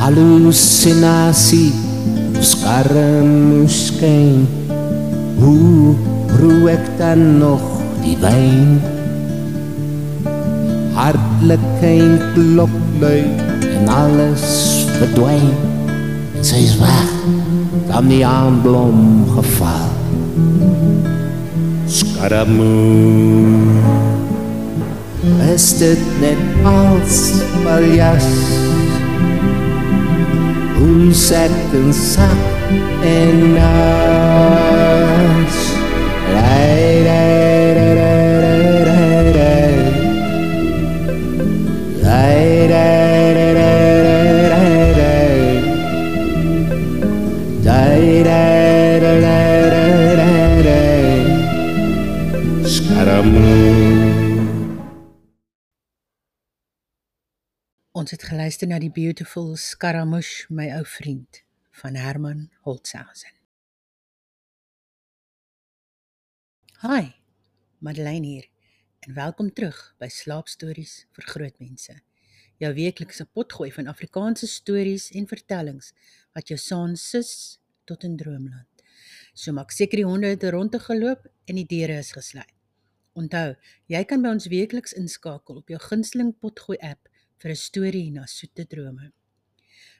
Hallucinasie Skarremuskijn Hoe roe ek dan nog die wijn? Hartelijkheid klop luid En alles verdwijn. En sy is weg. Dan die aanblom geval Skarremoe Is dit net als paljas Hoe sek en sak en nas Ons het geluister na die beautiful Scaramouche, my ou vriend van Herman Holtzhausen. Hi, Madeleine hier en welkom terug by Slaapstories vir grootmense. Jou weeklikse potgooi van Afrikaanse stories en vertellings wat jou saans sis tot in droomland. So maak seker die honde het rondte geloop en die deure is gesluit. Onthou, jy kan by ons weekliks inskakel op jou gunsteling potgooi app vir 'n storie na soete drome.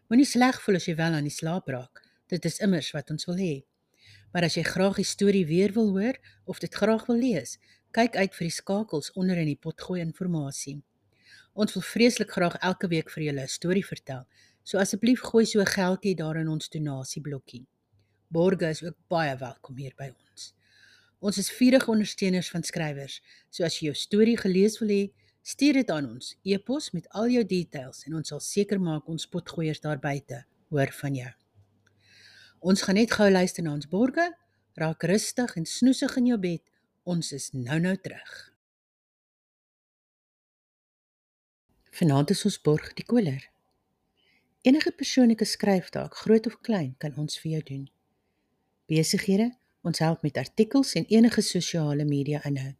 Moenie sleg voel as jy wel aan die slaap raak. Dit is immers wat ons wil hê. Maar as jy graag die storie weer wil hoor of dit graag wil lees, kyk uit vir die skakels onder in die potgooi inligting. Ons wil vreeslik graag elke week vir julle 'n storie vertel. So asseblief gooi so 'n geldjie daar in ons donasieblokkie. Borge is ook baie welkom hier by ons. Ons is vurige ondersteuners van skrywers. So as jy jou storie gelees wil hê, Stuur dit aan ons e-pos met al jou details en ons sal seker maak ons potgoeiers daar buite hoor van jou. Ons gaan net gou luister na ons borge, raak rustig en snoesig in jou bed. Ons is nou-nou terug. Vanaand is ons borg die koler. Enige persoonlike skryftaak, groot of klein, kan ons vir jou doen. Besighede, ons help met artikels en enige sosiale media inhoud.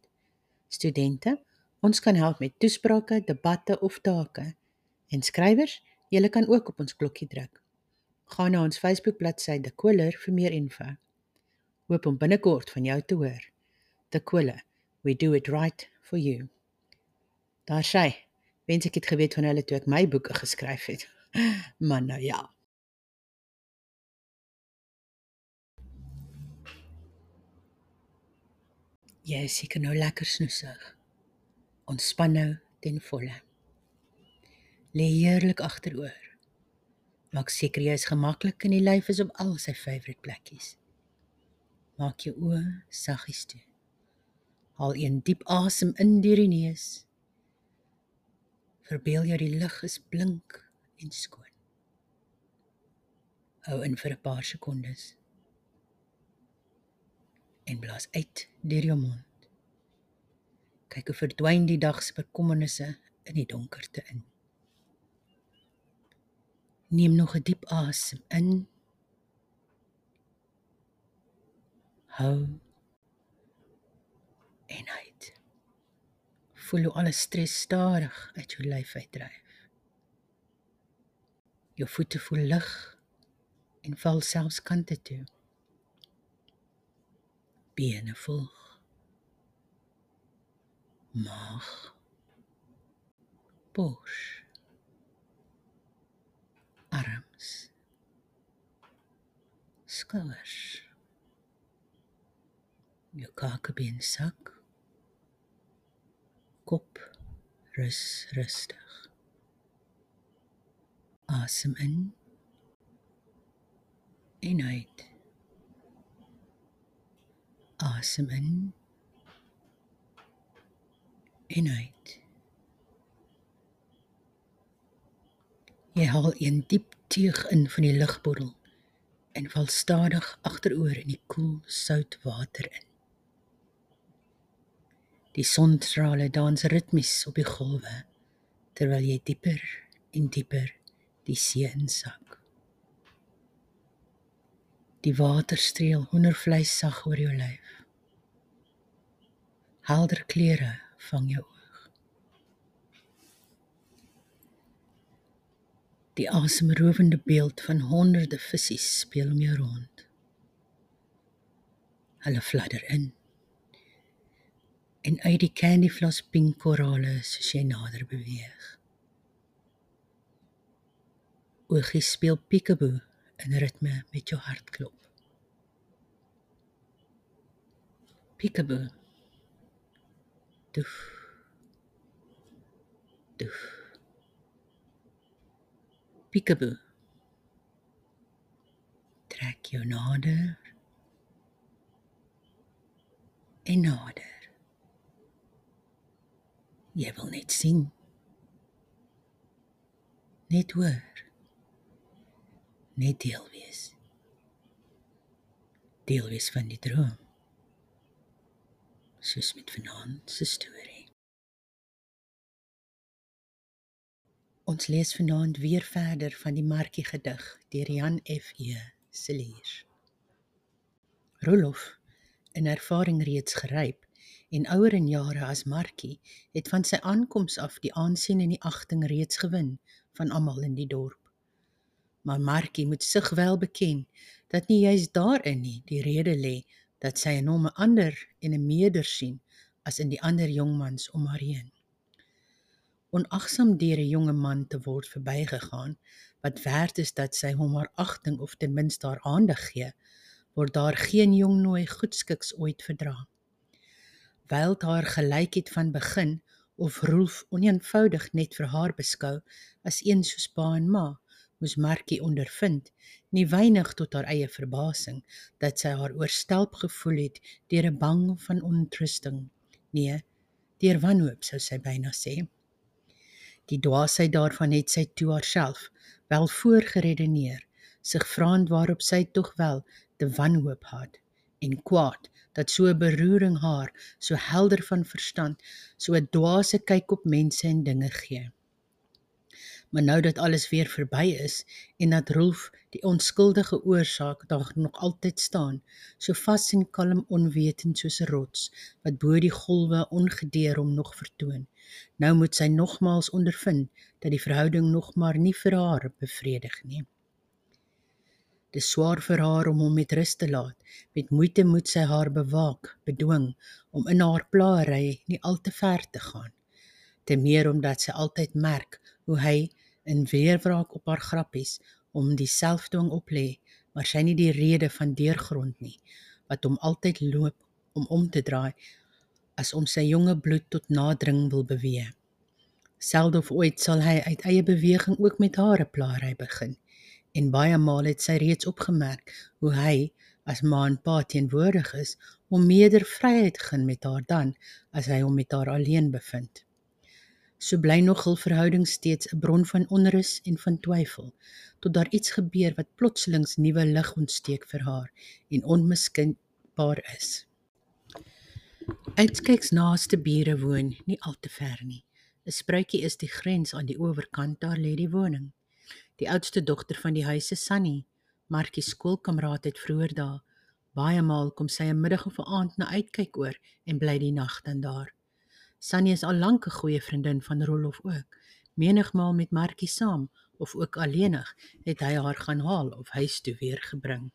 Studente, Ons kan help met toesprake, debatte of take. En skrywers, julle kan ook op ons klokkie druk. Gaan na ons Facebook bladsy De Koller vir meer info. Hoop om binnekort van jou te hoor. De Koller, we do it right for you. Daar sê, wens ek het geweet van hulle toe ek my boeke geskryf het. Maar nou ja. Jy is seker nou lekker snoesig. Ontspan nou ten volle. Lê heerlik agteroor. Maak seker jy is gemaklik en die lyf is op al sy favourite plekkies. Maak jou oë saggies toe. Haal een diep asem in deur die neus. Verbeel jou die lug is blink en skoon. Hou in vir 'n paar sekondes. En blaas uit deur jou mond. Kyk hoe verdwyn die dag se bekommernisse in die donkerte in. Neem nog 'n diep asem in. Hou en uit. Voel hoe alle stres stadig uit jou lyf uitdryf. Jou voete voel lig en val selfs kante toe. Bene volg maag bors arms. Skouers jou kakebeen sak kop rus rustig. Asem in. En uit. Asem in en uit. Jy haal een diep teug in van die lugbottel en val stadig agteroor in die koel sout water in. Die sonstrale dans ritmies op die golwe terwyl jy dieper en dieper die see insak. Die water streel hoendervleis sag oor jou lyf. Helder kleure vang jou oog. Die asemrowende beeld van honderde visse speel om jou rond. Hulle fladder in. En uit die candyfloss pink korale soos jy nader beweeg. Oogies speel peekaboo in ritme met jou hartklop. Peekaboo. Doef. Doef. Peekaboo. Trek jou nader. En nader. Jy wil net sien. Net hoor. Net deel wees. Deel wees van die droom. Soos met vanaand se storie. Ons lees vanaand weer verder van die Markie gedig deur Jan F.E. Celier. Rolof, in ervaring reeds geryp en ouer in jare as Markie, het van sy aankoms af die aansien en die agting reeds gewin van almal in die dorp. Maar Markie moet sig wel beken dat nie juis daarin nie die rede lê dat sy in hom 'n ander en 'n meerder sien as in die ander jongmans om haar heen onagsaam deur 'n jonge man te word verbygegaan wat werd is dat sy hom haar agting of ten minste haar aandag gee, word daar geen jong nooi goedskiks ooit verdra. Wyl haar gelykheid van begin of Rolf oneenvoudig net vir haar beskou as een soos pa en ma, moes Markie ondervind, nie weinig tot haar eie verbasing, dat sy haar oorstelp gevoel het deur 'n bang van ontrusting. Nee, deur wanhoop sou sy byna sê. Die dwaasheid daarvan het sy toe haarself wel voorgeredeneer, sig vraend waarop sy tog wel te wanhoop had en kwaad dat so 'n beroering haar so helder van verstand so 'n dwaase kyk op mense en dinge gee. Maar nou dat alles weer verby is en dat Rolf die onskuldige oorsaak daar nog altyd staan, so vas en kalm onwetend soos 'n rots wat bo die golwe ongedeer hom nog vertoon, Nou moet sy nogmaals ondervind dat die verhouding nog maar nie vir haar bevredig nie. Dis swaar vir haar om hom met rus te laat. Met moeite moet sy haar bewaak, bedwing om in haar plaery nie al te ver te gaan. Te meer omdat sy altyd merk hoe hy in weerwraak op haar grappies om dieselfdwing oplê, maar sy nie die rede van deurgrond nie wat hom altyd loop om om te draai as om sy jonge bloed tot nadring wil beweeg. Selde of ooit sal hy uit eie beweging ook met haar 'n plaary begin. En baie maal het sy reeds opgemerk hoe hy as ma en pa teenwoordig is om meerder vryheid gen met haar dan as hy hom met haar alleen bevind. So bly nog hul verhouding steeds 'n bron van onrus en van twyfel tot daar iets gebeur wat plotselings nuwe lig ontsteek vir haar en onmiskenbaar is. Uitskyks naaste bure woon nie al te ver nie. 'n Spruitjie is die grens aan die owerkant, daar lê die woning. Die oudste dogter van die huis is Sunny, Markie skoolkameraad het vroeër daar. Baie maal kom sy 'n middag of 'n aand na uitkyk oor en bly die nag dan daar. Sunny is al lank 'n goeie vriendin van Rolof ook. Menigmaal met Markie saam of ook alleenig het hy haar gaan haal of huis toe weer gebring.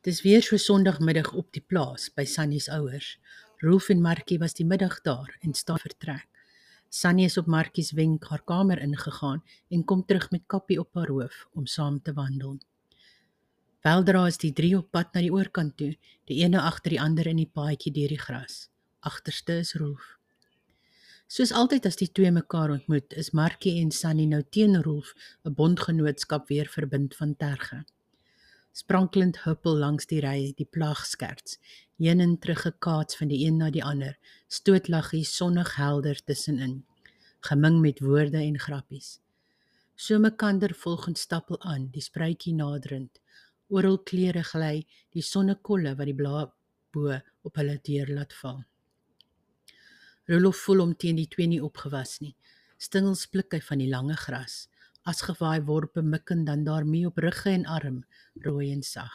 Dis weer so Sondagmiddag op die plaas by Sunny se ouers. Rolf en Markie was die middag daar en staan vertrek. Sunny is op Markie se wenk haar kamer ingegaan en kom terug met kappie op haar hoof om saam te wandel. Weldra is die drie op pad na die oorkant toe, die ene agter die ander in die paadjie deur die gras. Agterste is Rolf. Soos altyd as die twee mekaar ontmoet, is Markie en Sunny nou teen Rolf 'n bondgenootskap weer verbind van terge. Sprankelend huppel langs die ry die plagskerts heen en terug gekaats van die een na die ander. Stootlaggies sonnig helder tussenin. Geming met woorde en grappies. So mekander volgens stappel aan die spruitjie naderend. Oral kleure gly die sonnekolle wat die blaa bo op hulle deur laat val Rolof voel om teen die twee nie opgewas nie. Stingels pluk hy van die lange gras. Asgewaai worpe mikken dan daarmee op rugge en arm rooi en sag.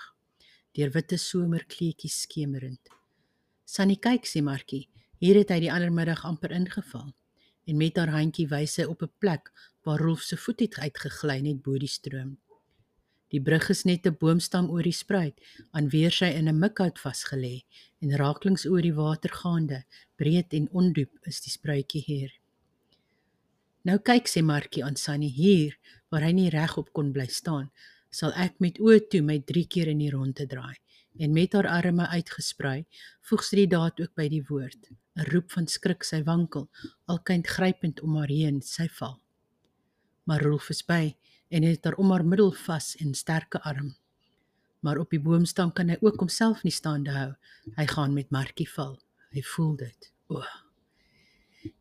Deur witte somerkleetjies skemerend. Sannie kyk sê Markie. Hier het hy die ander middag amper ingeval. En met haar handjie wys sy op 'n plek waar Rolf se voet het uitgegly net bo die stroom. Die brug is net 'n boomstam oor die spruit, aan weersy in 'n mikhout vasgelê en raaklings oor die water gaande, breed en ondiep is die spruitjie hier. Nou kyk sê Markie aan Sunny hier waar hy nie regop kon bly staan, sal ek met oë toe my 3 keer in die ronde draai en met haar arme uitgesprei, voeg sy die daad ook by die woord. 'n Roep van skrik sy wankel, alkind grypend om haar heen, sy val. Maar Rolf is by en het haar om haar middel vas en sterke arm. Maar op die boomstam kan hy ook homself nie staande hou. Hy gaan met Markie val. Hy voel dit. O.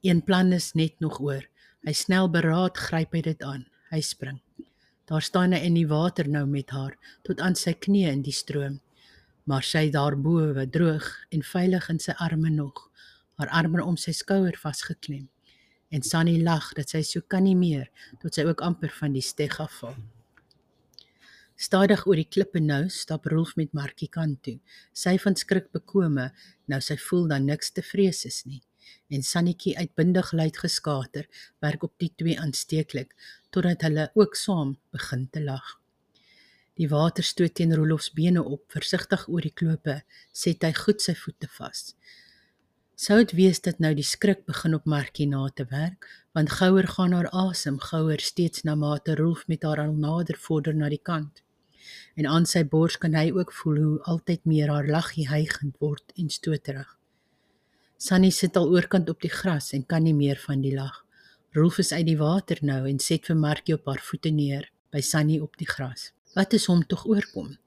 Een plan is net nog oor. Hy snel beraad gryp hy dit aan. Hy spring. Daar staan hy in die water nou met haar tot aan sy knie in die stroom maar sy daarbo droog en veilig in sy arme nog, haar arme om sy skouer vasgeklem. En Sunny lag dat sy so kan nie meer tot sy ook amper van die steg afval. Stadig oor die klippe nou stap Rolf met Markie kant toe. Sy van skrik bekome, nou sy voel dan niks te vrees is nie. En Sannetjie uitbundig luid geskater, werk op die twee aansteeklik totdat hulle ook saam begin te lag. Die water stoot teen Rolof se bene op, versigtig oor die klope, set hy goed sy voete vas. Sou dit wees dat nou die skrik begin op Markie na te werk, want gouer gaan haar asem, gouer steeds na mate Rolf met haar al nader vorder na die kant. En aan sy bors kan hy ook voel hoe altyd meer haar laggie hygend word en stoterig. Sunny sit al oorkant op die gras en kan nie meer van die lag. Rolf is uit die water nou en set vir Markie op haar voete neer by Sunny op die gras. Wat is hom tog oorkom?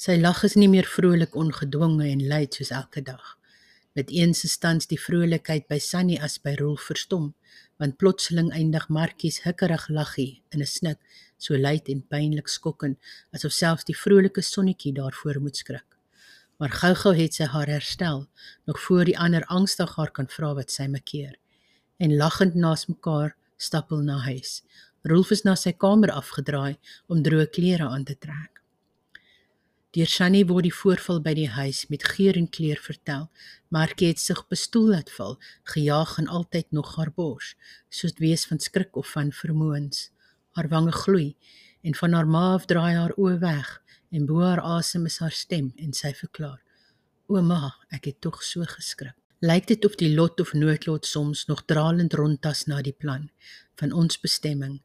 Sy lag is nie meer vrolik ongedwonge en luid soos elke dag. Met eens stands die vrolikheid by Sunny as by Rolf verstom, want plotseling eindig Markies hikkerig laggie in 'n snik, so luid en pynlik skokkend, asof selfs die vrolike sonnetjie daarvoor moet skrik. Maar gou-gou het sy haar herstel, nog voor die ander angstig haar kan vra wat sy makeer. En lagend naas mekaar stap hulle na huis. Rolf is na sy kamer afgedraai om droë klere aan te trek. Deur Shani word die voorval by die huis met geur en kleur vertel. Markie het sig bestoel laat val, gejaag en altyd nog haar bors, soos wees van skrik of van vermoëns. Haar wange gloei en van haar ma af draai haar oë weg en bo haar asem is haar stem en sy verklaar: "Ouma, ek het tog so geskrik." Lyk dit of die lot of noodlot soms nog dralend rondtas na die plan van ons bestemming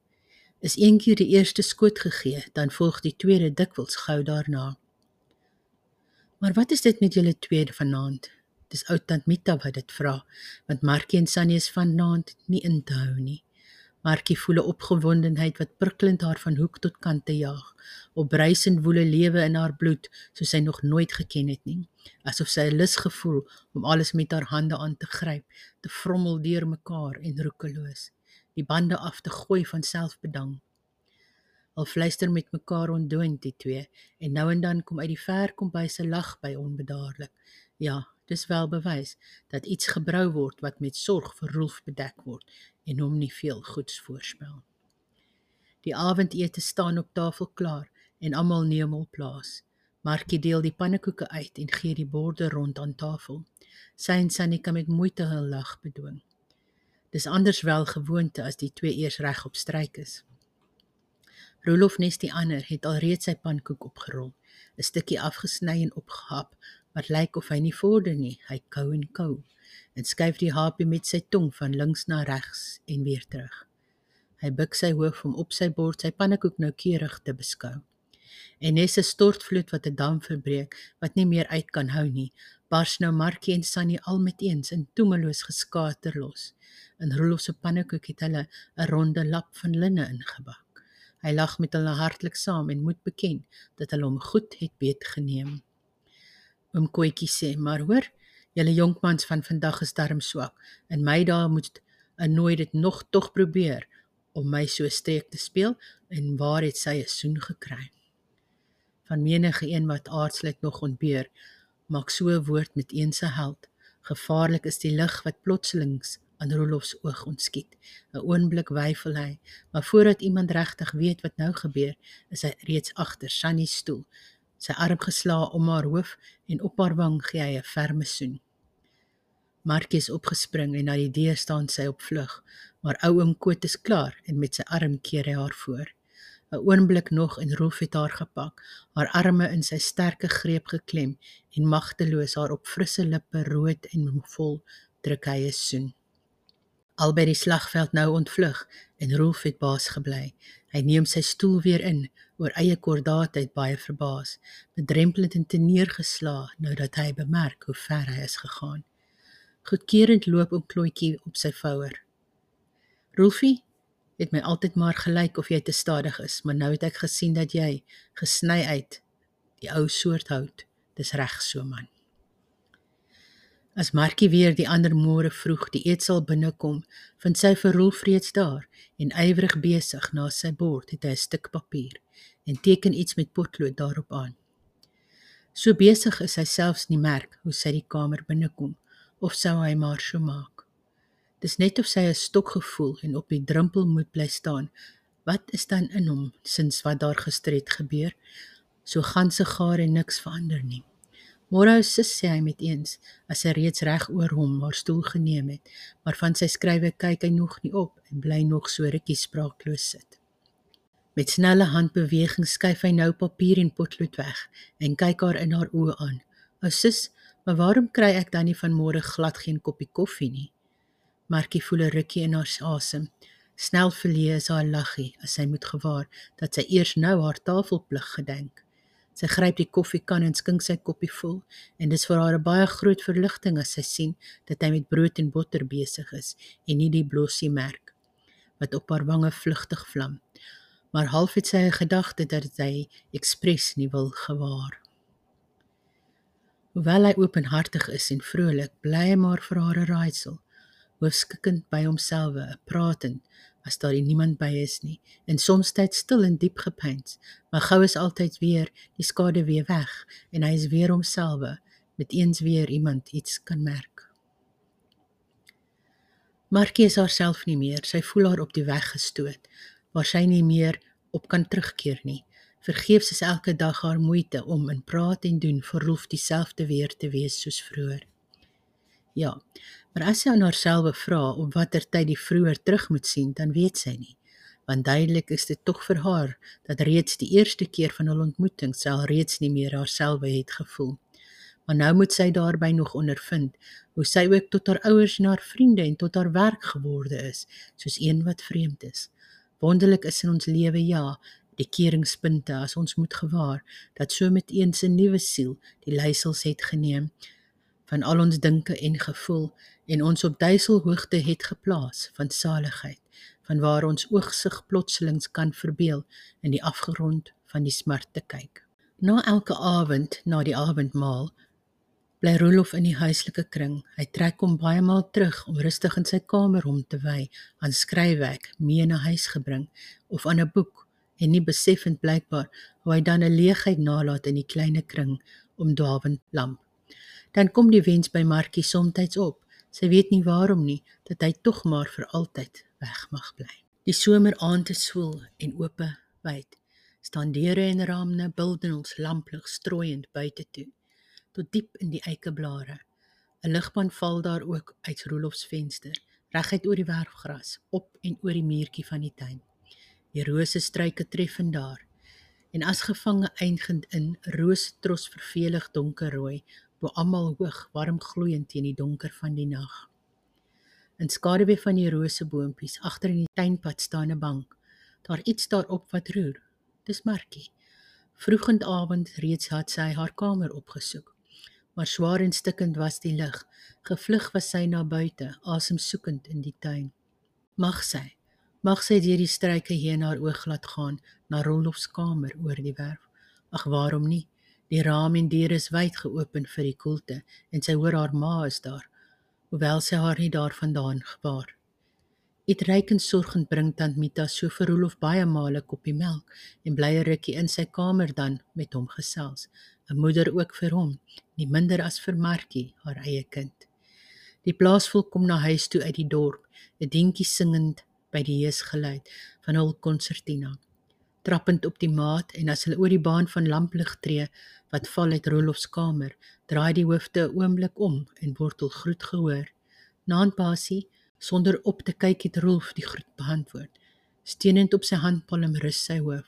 is een keer die eerste skoot gegee, dan volg die tweede dikwels gou daarna. Maar wat is dit met julle tweede vanaand? Dis ou tant Mita wat dit vra, want Markie en Sannie is vanaand nie in te hou nie. Markie voel 'n opgewondenheid wat prikkelend haar van hoek tot kant te jaag. Op bruisend woele lewe in haar bloed soos sy nog nooit geken het nie, asof sy 'n lus gevoel om alles met haar hande aan te gryp, te vrommel deur mekaar en roekeloos die bande af te gooi van selfbedang. Al fluister met mekaar ondoend die twee en nou en dan kom uit die ver kom by se lag by onbedaarlik. Ja, dis wel bewys dat iets gebrou word wat met sorg vir Rolf bedek word en hom nie veel goeds voorspel. Die avondete staan op tafel klaar en almal neem hul plaas. Markie deel die pannekoeke uit en gee die borde rond aan tafel. Sy en Sanika met moeite hul lag bedwing. Dis anders wel gewoonte as die twee eers reg op stryk is. Rolof nes die ander het alreeds sy pankoek opgerol, 'n stukkie afgesny en opgehap, wat lyk of hy nie vorder nie. Hy kou en kou en skuif die hapie met sy tong van links na regs en weer terug. Hy buig sy hoof om op sy bord sy pannekoek noukeurig te beskou. En nes 'n stortvloed wat 'n dam verbreek, wat nie meer uit kan hou nie, bars nou Markie en Sannie almeteens in toemeloos geskater los. In Rolof se pannekoek het hulle 'n ronde lap van linne ingebak. Hy lag met hulle hartlik saam en moet beken dat hulle hom goed het beet geneem. Oom Koetjie sê: "Maar hoor, julle jonkmans van vandag is darm swak en my daar moet 'n nooi dit nog tog probeer om my so streek te speel en waar het sy 'n soen gekry?" Van menige een wat aardslik nog ontbeer, maak so 'n woord met een se held. Gevaarlik is die lig wat plotselings aan Rolof se oog ontskiet. 'n Oomblik weifel hy, maar voordat iemand regtig weet wat nou gebeur, is hy reeds agter Sunny se stoel, sy arm gesla om haar hoof en op haar wang gee hy 'n ferme soen. Markie is opgespring en na die deur staan sy op vlug, maar ou oom Koot is klaar en met sy arm keer hy haar voor. 'n Oomblik nog en Rolf het haar gepak, haar arme in sy sterke greep geklem en magteloos haar op frisse lippe rood en vol druk hy 'n soen. Albei die slagveld nou ontvlug en Rolf het baas gebly. Hy neem sy stoel weer in, oor eie kordaatheid baie verbaas, bedrempelend en teneergesla nou dat hy bemerk hoe ver hy is gegaan. Goedkeurend loop oom Klootjie op sy vouer. Rolfie het my altyd maar gelyk of jy te stadig is, maar nou het ek gesien dat jy gesny uit die ou soort hout. Dis reg so man. As Markie weer die ander môre vroeg die eetsaal binnekom, vind sy vir Rolf reeds daar en ywerig besig na sy bord het hy 'n stuk papier en teken iets met potlood daarop aan. So besig is hy selfs nie merk hoe sy die kamer binnekom of sou hy maar so maak. Dis net of sy 'n stok gevoel en op die drempel moet bly staan. Wat is dan in hom sins wat daar gister het gebeur? So ganse gaar en niks verander nie. Môre sis sê hy met eens as hy reeds reg oor hom haar stoel geneem het, maar van sy skrywe kyk hy nog nie op en bly nog so rukkie spraakloos sit. Met snelle handbewegings skuif hy nou papier en potlood weg en kyk haar in haar oë aan. "Ou sis, Maar waarom kry ek dan nie vanmôre glad geen koppie koffie nie? Markie voel 'n rukkie in haar asem. Snel verleë is haar laggie as sy moet gewaar dat sy eers nou haar tafelplig gedenk. Sy gryp die koffiekan en skink sy koppie vol en dis vir haar 'n baie groot verligting as sy sien dat hy met brood en botter besig is en nie die blossie merk wat op haar wange vlugtig vlam. Maar half het sy 'n gedagte dat hy ekspres nie wil gewaar. Hoewel hy openhartig is en vrolik, bly hy maar vir haar 'n raaisel. Hoofskikkend by homself, pratend as daar niemand by is nie, en soms tyd stil en diep gepeins, maar gou is altyd weer die skade weer weg en hy is weer homself, met eens weer iemand iets kan merk. Markie is haarself nie meer, sy voel haar op die weg gestoot, waar sy nie meer op kan terugkeer nie. Vergeefs is elke dag haar moeite om in praat en doen vir Rolf dieselfde weer te wees soos vroeër. Ja, maar as sy aan haarself vra op watter tyd die vroeër terug moet sien, dan weet sy nie. Want duidelik is dit tog vir haar dat reeds die eerste keer van hul ontmoeting sy al reeds nie meer haarself het gevoel. Maar nou moet sy daarby nog ondervind hoe sy ook tot haar ouers en haar vriende en tot haar werk geworde is, soos een wat vreemd is. Wonderlik is in ons lewe ja, die keringspunte as ons moet gewaar dat so met eens 'n nuwe siel die leiersels het geneem van al ons dinke en gevoel en ons op duiselhoogte het geplaas van saligheid van waar ons oogsig plotselings kan verbeel in die afgrond van die smart te kyk na elke aand na die avondmaal bly Rolof in die huislike kring hy trek hom baie maal terug om rustig in sy kamer om te wy aan skryfwerk mee na huis gebring of aan 'n boek en nie beseffend blykbaar hoe hy dan 'n leegheid nalat in die klein kring om Dawend lamp. Dan kom die wens by Markie soms op. Sy weet nie waarom nie dat hy tog maar vir altyd weg mag bly. Die someraand is swoel en oop wyd. Staan deure en rame bildels lamplig strooiend buite toe tot diep in die eikeblare. 'n Ligbaan val daar ook uit Rolofs venster, reguit oor die werfgras, op en oor die muurtjie van die tuin. Die rose struike treffend daar. En as gevange eindigend in rose tros vervelig donkerrooi, bo almal hoog warm gloeiend teen die donker van die nag. In skaduwee van die roseboompies agter in die tuinpad staan 'n bank. Daar iets daarop wat roer. Dis Markie. Vroegend aand reeds het sy haar kamer opgesoek. Maar swaar en stikkend was die lug. Gevlug was sy na buite, asem soekend in die tuin. Mag sy Mag sy deur die struike heen haar oog laat gaan na Rolofs kamer oor die werf. Ag waarom nie? Die raam en deur is wyd geopen vir die koelte en sy hoor haar ma is daar, hoewel sy haar nie daarvandaan gewaar. Dit reikend sorgend bring tant Mita so vir Rolof baie male koppie melk en bly 'n rukkie in sy kamer dan met hom gesels. 'n Moeder ook vir hom, nie minder as vir Markie, haar eie kind. Die plaasvolk kom na huis toe uit die dorp, 'n dingetjie singend by die heesgeluid van hul konsertina. Trappend op die maat en as hulle oor die baan van lamplig tree wat val uit Rolofs kamer, draai die hoofde 'n oomblik om en wortel groet gehoor Naand Basie sonder op te kyk het Rolf die groet beantwoord. Steunend op sy handpalm rus sy hoof,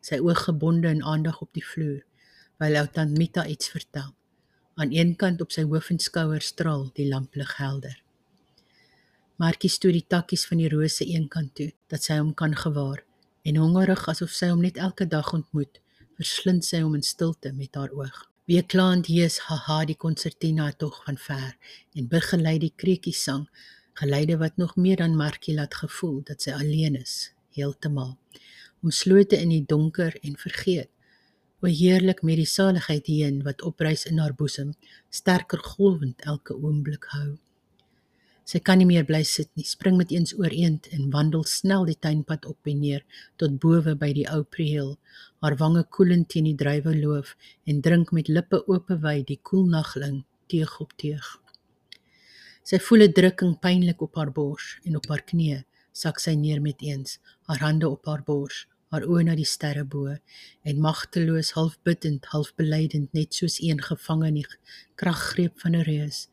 sy oë gebonde en aandag op die vloer, terwyl ou tant Mita iets vertel. Aan een kant op sy hoof en skouers straal die lamplig helder. Markie stoot die takkies van die rose eenkant toe, dat sy hom kan gewaar, en hongerig asof sy hom net elke dag ontmoet, verslind sy hom in stilte met haar oog. Wie klaand hees haha die konsertina tog van ver en begelei die kreetjies sang, geleide wat nog meer dan Markie laat gevoel dat sy alleen is, heeltemal omslote in die donker en vergeet. O heerlik met die saligheid heen wat opreis in haar boesem, sterker golwend elke oomblik hou. Sy kan nie meer bly sit nie, spring met eens ooreend en wandel snel die tuinpad op en neer tot bowe by die ou preel, haar wange koelend teen die druiwe loof en drink met lippe oop wy die koel nagling teeg op teeg. Sy voel 'n drukking pynlik op haar bors en op haar knie sak sy neer met eens, haar hande op haar bors, haar oë na die sterre bo en magteloos, half bidtend, half belydend, net soos een gevang in die kraggreep van 'n reus,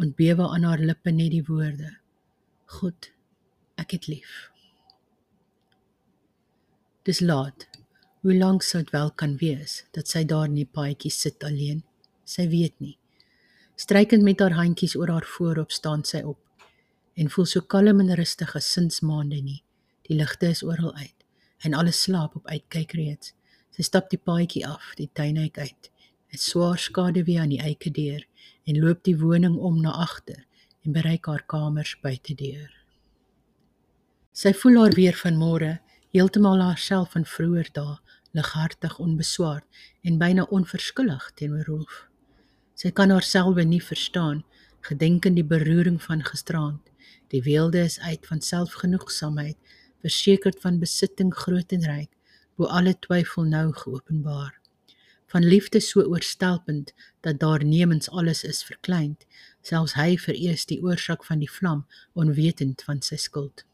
ontbewe aan haar lippe net die woorde: God, ek het lief. Dis laat. Hoe lank sou dit wel kan wees dat sy daar in die paadjie sit alleen? Sy weet nie. Strykend met haar handjies oor haar voorop staan sy op en voel so kalm en rustig as sins maande nie. Die ligte is oral uit en alles slaap op uitkyk reeds. Sy stap die paadjie af, die tuinhek uit. 'n Swaar skade weer aan die eike deur en loop die woning om na agter en bereik haar kamers buite deur. Sy voel haar weer van môre, heeltemal haarself van vroeër dae, lighartig onbeswaard en byna onverskillig teenoor Rolf. Sy kan haarself nie verstaan, gedenk die beroering van gisteraand Die weelde is uit van selfgenoegsaamheid, versekerd van besitting groot en ryk, bo alle twyfel nou geopenbaar. Van liefde so oorstelpend dat daar nemens alles is verklein, selfs hy verees die oorsak van die vlam, onwetend van sy skuld.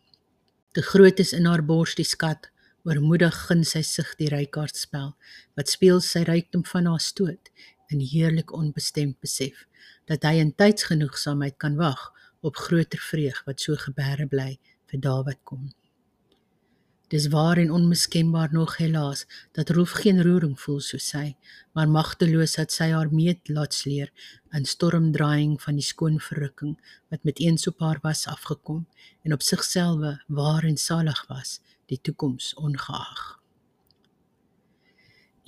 Te groot is in haar bors die skat, oormoedig gun sy sig die rykaardspel, wat speel sy rykdom van haar stoot in heerlik onbestemd besef dat hy in tydsgenoegsaamheid kan wag op groter vreug wat so geberre bly vir dae wat kom. Dis waar en onmiskenbaar nog helaas dat Rolf geen roering voel soos sy, maar magteloos dat sy haar meet laat sleer in stormdraaiing van die skoon verrukking wat met eens op haar was afgekom en op sigselwe waar en salig was, die toekoms ongeag.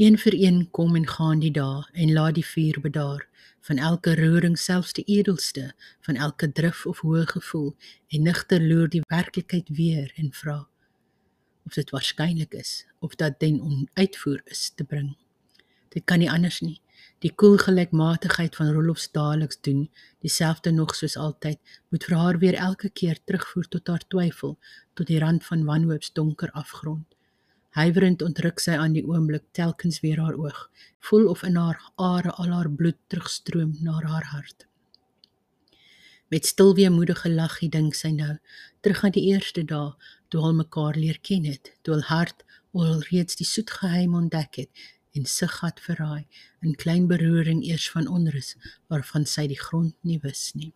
Een vir een kom en gaan die dae en laat die vuur bedaar van elke roering selfs die edelste van elke drif of hoë gevoel en nigter loer die werklikheid weer en vra of dit waarskynlik is of dat den onuitvoer is te bring. Dit kan nie anders nie. Die koel gelykmatigheid van Rolofs daaliks doen dieselfde nog soos altyd moet vir haar weer elke keer terugvoer tot haar twyfel tot die rand van wanhoops donker afgrond. Huiwerend ontruk sy aan die oomblik telkens weer haar oog, voel of in haar are al haar bloed terugstroom na haar hart. Met stil weemoedige laggie dink sy nou terug aan die eerste dae toe hulle mekaar leer ken het, toe hul hart al reeds die soet geheim ontdek het en sig gat verraai in klein beroering eers van onrus waarvan sy die grond nie wis nie.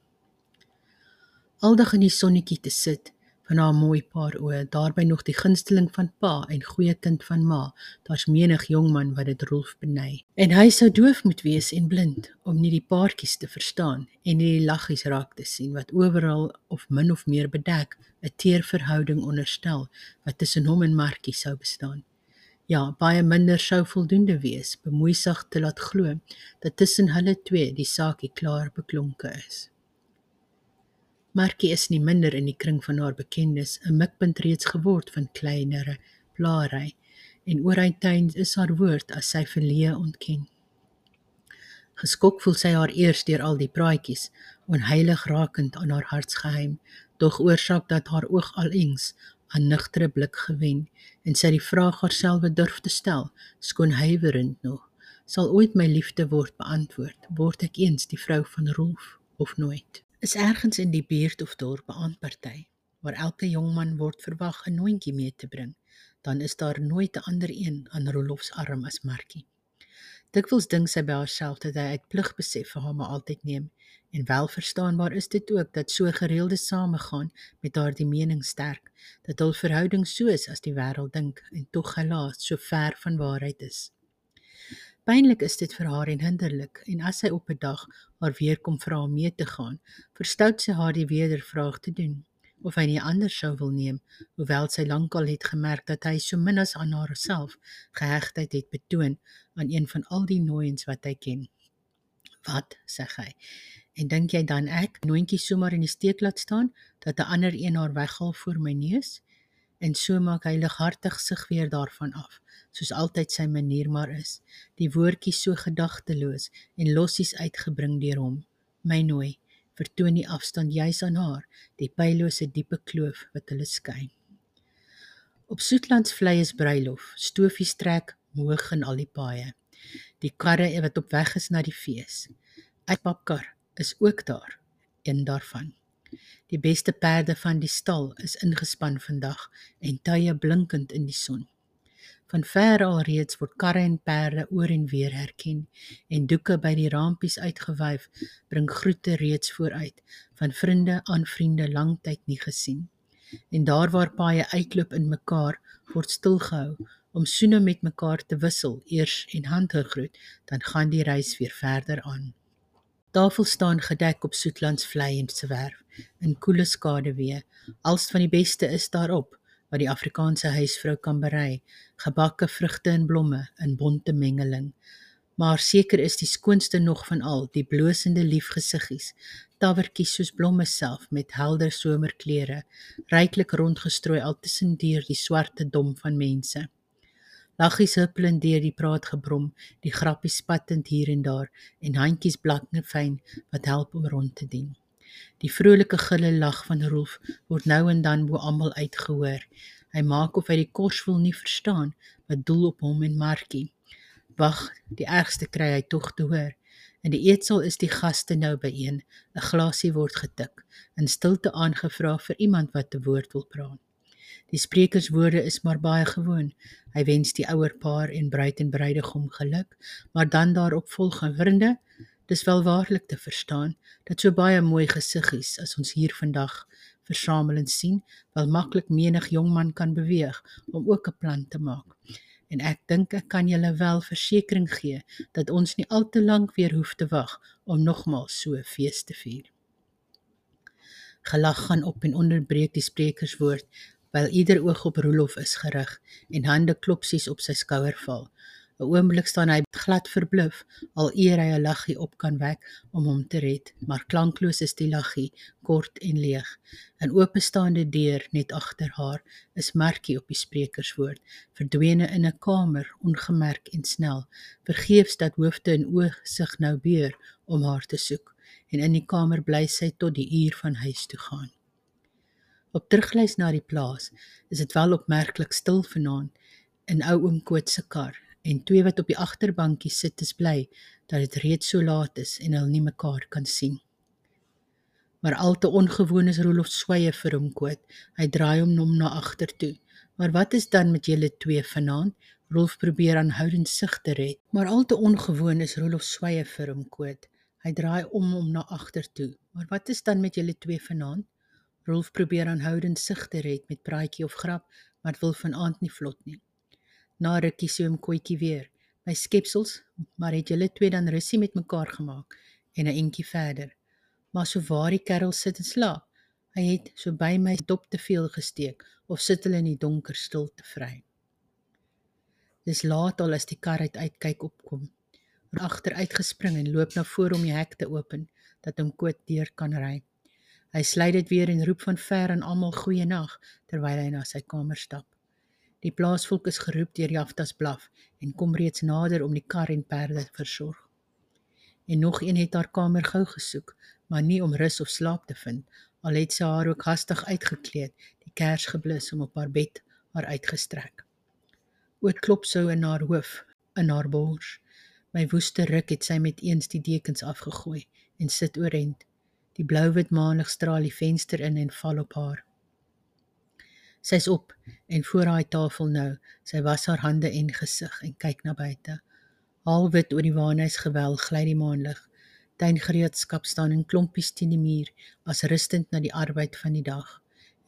Aldag in die sonnetjie te sit van haar mooi paar oë, daarby nog die gunsteling van pa en goeie kind van ma. Daar's menig jong man wat dit Rolf beny. En hy sou doof moet wees en blind om nie die paartjies te verstaan en nie die laggies raak te sien wat oral of min of meer bedek 'n teer verhouding onderstel wat tussen hom en Markie sou bestaan. Ja, baie minder sou voldoende wees, bemoeisig te laat glo dat tussen hulle twee die saakie klaar beklonke is. Markie is nie minder in die kring van haar bekendes 'n mikpunt reeds geword van kleinere blaarry en ooreintuin is haar woord as sy verleë ontken. Geskok voel sy haar eers deur al die praatjies onheilig rakend aan haar hartsgeheim, dog oorsaak dat haar oog alings aan nugtere blik gewen en sy die vraag haarself durf te stel, skoon huiwerend nog, sal ooit my liefde word beantwoord, word ek eens die vrou van Rolf of nooit? Is ergens in die buurt of dorp 'n aandparty waar elke jong man word verwag 'n noontjie mee te bring, dan is daar nooit 'n ander een aan Rolofs arm as Markie. Dikwels dink sy by haarself dat hy uit pligbesef vir haar maar altyd neem en welverstaanbaar is dit ook dat so gereelde samegaan met haar die mening sterk dat hul verhouding soos as die wêreld dink en tog helaas so ver van waarheid is. Pynlik is dit vir haar en hinderlik en as sy op 'n dag haar weer kom vra om mee te gaan, verstout sy haar die wedervraag te doen of hy nie anders sou wil neem, hoewel sy lankal het gemerk dat hy so min as aan haarself gehegtheid het betoon aan een van al die nooiens wat hy ken. "Wat?" sê hy. "En dink jy dan ek nooitjie sommer in die steek laat staan dat 'n ander een haar weghaal voor my neus?" En so maak hy lighartig sig weer daarvan af, soos altyd sy manier maar is, die woordjies so gedagteloos en lossies uitgebring deur hom. "My nooi," vertoon die afstand juis aan haar, die pylose diepe kloof wat hulle skei. Op Soetlandsvlei is bruilof, stofies trek hoog in al die paaie. Die karre wat op weg is na die fees. Uitpapkar is ook daar, een daarvan. Die beste perde van die stal is ingespan vandag en tye blinkend in die son. Van ver al reeds word karre en perde oor en weer herken en doeke by die rampies uitgewyf bring groete reeds vooruit van vriende aan vriende lanktyd nie gesien. En daar waar paaie uitloop in mekaar word stilgehou om soene met mekaar te wissel eers en handgegroet dan gaan die reis weer verder aan. Tafel staan gedek op Soetlands vlei en se werf in koele skaduwee. Als van die beste is daarop wat die Afrikaanse huisvrou kan berei, gebakke vrugte en blomme in bonte mengeling. Maar seker is die skoonste nog van al die blosende liefgesiggies, tawertjies soos blomme self met helder somerkleure, ryklik rondgestrooi altussen deur die swarte dom van mense. Laggies huppelend deur die praatgebrom, die grappies spattend hier en daar en handjies blanke fyn wat help om rond te dien. Die vrolike gille lag van Rolf word nou en dan bo almal uitgehoor. Hy maak of hy die korsvol nie verstaan wat doel op hom en Markie. Wag, die ergste kry hy tog te hoor. In die eetsel is die gaste nou byeen. 'n Glasie word getik, in stilte aangevra vir iemand wat 'n woord wil praat. Die sprekerswoorde is maar baie gewoon. Hy wens die ouer paar en bruid en bruidegom geluk, maar dan daarop volg 'n vriende Dis wel waarlik te verstaan dat so baie mooi gesiggies as ons hier vandag versamel en sien, wel maklik menig jong man kan beweeg om ook 'n plan te maak. En ek dink ek kan julle wel versekering gee dat ons nie al te lank weer hoef te wag om nogmaals so fees te vier. Gelag gaan op en onderbreek die sprekerswoord, wyl ieder oog op Rolof is gerig en hande klopsies op sy skouer val. 'n Oomblik staan hy glad verbluf al eer hy 'n laggie op kan wek om hom te red, maar klankloos is die laggie, kort en leeg. 'n Oopstaande deur net agter haar is Markie op die sprekerswoord, verdwene in 'n kamer ongemerk en snel, vergeefs dat hoofde en oë sig nou beur om haar te soek en in die kamer bly sy tot die uur van huis toe gaan. Op terugleis na die plaas is dit wel opmerklik stil vanaand in ou oom Koot se kar en twee wat op die agterbankie sit is bly dat dit reeds so laat is en hulle nie mekaar kan sien. Maar al te ongewoon is Rolof sweye vir hom koot. Hy draai hom nom na agter toe. Maar wat is dan met julle twee vanaand? Rolf probeer aanhoudend sig te red. Maar al te ongewoon is Rolof sweye vir hom koot. Hy draai om hom na agter toe. Maar wat is dan met julle twee vanaand? Rolf probeer aanhoudend sig te red met praatjie of grap, maar wil vanaand nie vlot nie. Na rukkie so 'n koetjie weer. My skepsels, maar het julle twee dan rusie met mekaar gemaak en 'n entjie verder. Maar so waar die kerel sit en slaap, hy het so by my dop te veel gesteek of sit hulle in die donker stil te vry. Dis laat al as die kar uit uitkyk opkom. Agter uitgespring en loop na voor om die hek te open dat hom koot deur kan ry. Hy sluit dit weer en roep van ver aan almal goeie-nag terwyl hy na sy kamer stap. Die plaasvolk is geroep deur Jaftas blaf en kom reeds nader om die kar en perde te versorg. En nog een het haar kamer gou gesoek, maar nie om rus of slaap te vind, al het sy haar ook hastig uitgekleed, die kers geblus om op haar bed haar uitgestrek. Oot klop sou in haar hoof, in haar bors. My woeste ruk het sy met eens die dekens afgegooi en sit oorent. Die blou-wit maanlig straal die venster in en val op haar. Sy's op en voor haar tafel nou. Sy was haar hande en gesig en kyk na buite. Halwit oor die waanhuis gewel gly die maanlig. Tuingereedskap staan in klompies teen die muur as rustend na die arbeid van die dag.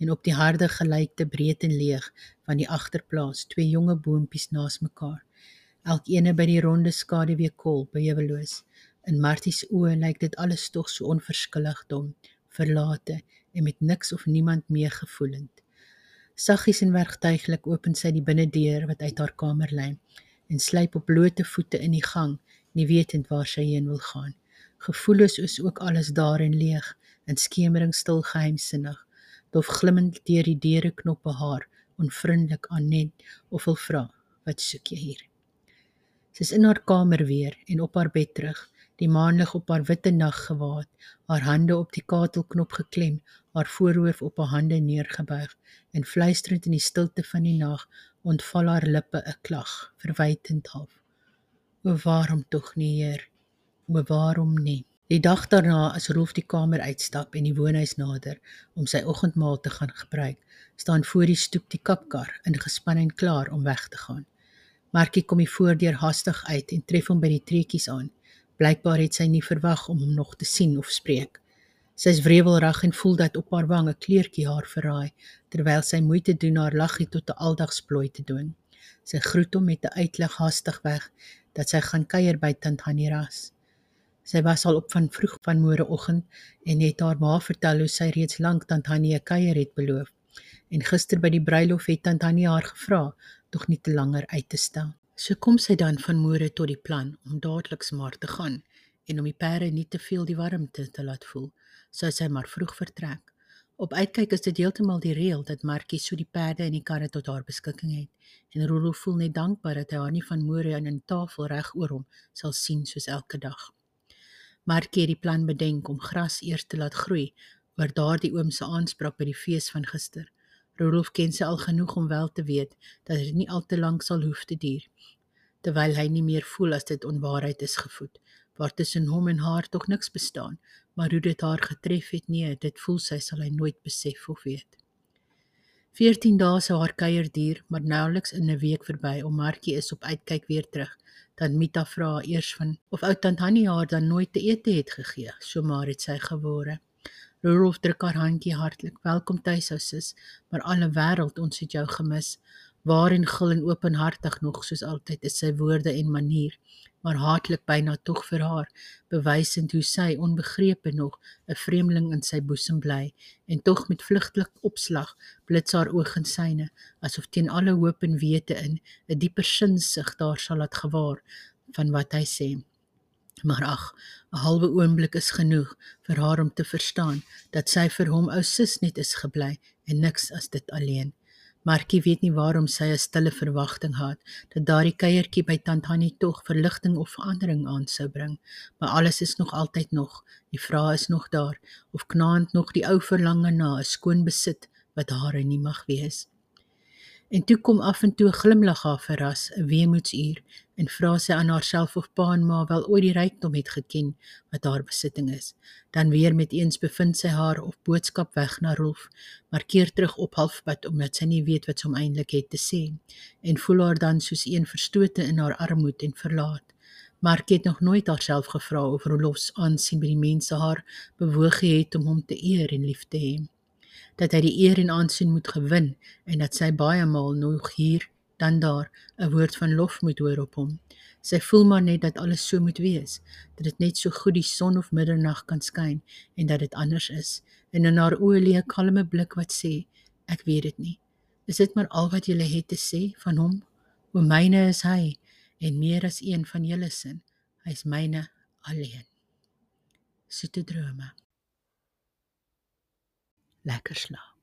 En op die harde gelykte breed en leeg van die agterplaas twee jonge boontjies naas mekaar. Elkeene by die ronde skaduwee kol beweloos. In Martie se oë lyk dit alles tog so onverskillig dom, verlate en met niks of niemand meegevoelend. Saggies en werktuiglik open sy die binnendeur wat uit haar kamer lê en slyp op blote voete in die gang, nie wetend waar sy heen wil gaan. Gevoelloos is ook alles daar en leeg, in skemering stil geheimsinnig, dof glimmend deur die deure knoppe haar, onvriendelik aan net of wil vra, wat soek jy hier? Sy's in haar kamer weer en op haar bed terug, die maanlig op haar witte nag gewaad, haar hande op die katelknop geklem, haar voorhoof op haar hande neergebuig en fluisterend in die stilte van die nag ontval haar lippe 'n klag, verwytend half. O waarom tog nie, Heer? O waarom nie? Die dag daarna as Rolf die kamer uitstap en die woonhuis nader om sy oggendmaal te gaan gebruik, staan voor die stoep die kapkar ingespan en klaar om weg te gaan. Markie kom die voordeur hastig uit en tref hom by die treetjies aan. Blykbaar het sy nie verwag om hom nog te sien of spreek. Sy is wrevelrag en voel dat op haar wang 'n kleurtjie haar verraai, terwyl sy moeite doen haar laggie tot 'n aldagsplooi te doen. Sy groet hom met 'n uitlig hastig weg dat sy gaan kuier by tant Hannie Ras. Sy was al op van vroeg van môreoggend en het haar ma vertel hoe sy reeds lank tant Hannie 'n kuier het beloof. En gister by die bruilof het tant Hannie haar gevra, tog nie te langer uit te stel. So kom sy dan van môre tot die plan om dadelik maar te gaan en om die perde nie te veel die warmte te laat voel, sou sy maar vroeg vertrek. Op uitkyk is dit heeltemal die reël dat Markie so die perde en die karre tot haar beskikking het en Rolo voel net dankbaar dat hy haar nie van môre aan 'n tafel reg oor hom sal sien soos elke dag. Markie het die plan bedenk om gras eers te laat groei oor daardie oom se aanspraak by die fees van gister. Rudolf ken sy al genoeg om wel te weet dat dit nie al te lank sal hoef te duur terwyl hy nie meer voel as dit onwaarheid is gevoed waar tussen hom en haar tog niks bestaan maar hoe dit haar getref het nee dit voel sy sal hy nooit besef of weet. 14 dae sou haar kuier duur maar nouliks in 'n week verby om Markie is op uitkyk weer terug dan Mita vra eers van of ou tant Hannie haar dan nooit te ete het gegee so maar het sy gewore Rudolf druk haar handjie hartlik. Welkom tuis, ou sis. Maar alle wêreld, ons het jou gemis. Waar en gil en openhartig nog soos altyd is sy woorde en manier, maar haatlik byna tog vir haar, bewysend hoe sy onbegrepe nog 'n vreemdeling in sy boesem bly en tog met vlugtelik opslag blits haar oë in syne, asof teen alle hoop en wete in 'n dieper sinsig daar sal laat gewaar van wat hy sê. Maar ag, 'n halwe oomblik is genoeg vir haar om te verstaan dat sy vir hom ou sis net is gebly en niks as dit alleen. Markie weet nie waarom sy 'n stille verwagting gehad dat daardie kuiertjie by tant Hannie tog verligting of verandering aan sou bring, maar alles is nog altyd nog. Die vraag is nog daar of knaand nog die ou verlange na 'n skoon besit wat haar nie mag wees. En toe kom af en toe glimlag haar verras, 'n weemoedsuur, en vra sy aan haarself of pa en ma wel ooit die rykdom het geken wat haar besitting is. Dan weer met eens bevind sy haar op boodskap weg na Rolf, maar keer terug op halfpad omdat sy nie weet wat sy eintlik het te sê en voel haar dan soos een verstote in haar armoede en verlaat. Maar ek het nog nooit haarself gevra of Rolf se aansien by die mense haar bewoog het om hom te eer en lief te hê dat hy die eer en aansien moet gewin en dat sy baie maal nog hier dan daar 'n woord van lof moet hoor op hom. Sy voel maar net dat alles so moet wees, dat dit net so goed die son of middernag kan skyn en dat dit anders is. En in haar oë lê 'n kalme blik wat sê, ek weet dit nie. Is dit maar al wat jy het te sê van hom? O myne is hy en meer as een van julle sin. Hy's myne alleen. Soete drome. lekker slaap.